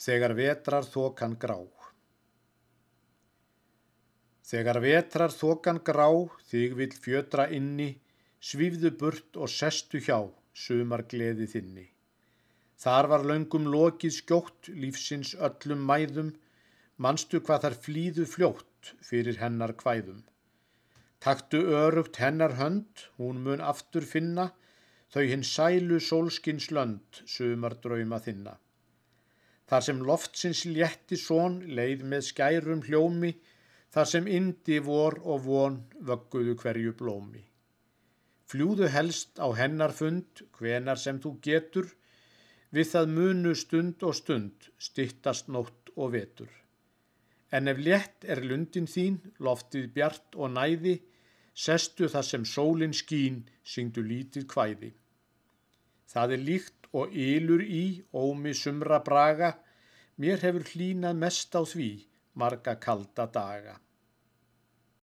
Þegar vetrar þokan grá Þegar vetrar þokan grá þig vill fjötra inni, svífðu burt og sestu hjá, sumar gleði þinni. Þar var löngum lokið skjótt lífsins öllum mæðum, manstu hvað þar flýðu fljótt fyrir hennar kvæðum. Taktu örugt hennar hönd, hún mun aftur finna, þau hinn sælu sólskins lönd, sumar drauma þinna. Þar sem loftsins létti són leið með skærum hljómi, þar sem indi vor og von vögguðu hverju blómi. Fljúðu helst á hennar fund, hvenar sem þú getur, við það munu stund og stund, stittast nótt og vetur. En ef létt er lundin þín, loftið bjart og næði, sestu það sem sólin skín, syngdu lítið kvæði. Það er líkt og ylur í ómi sumra braga, mér hefur hlínað mest á því marga kalda daga.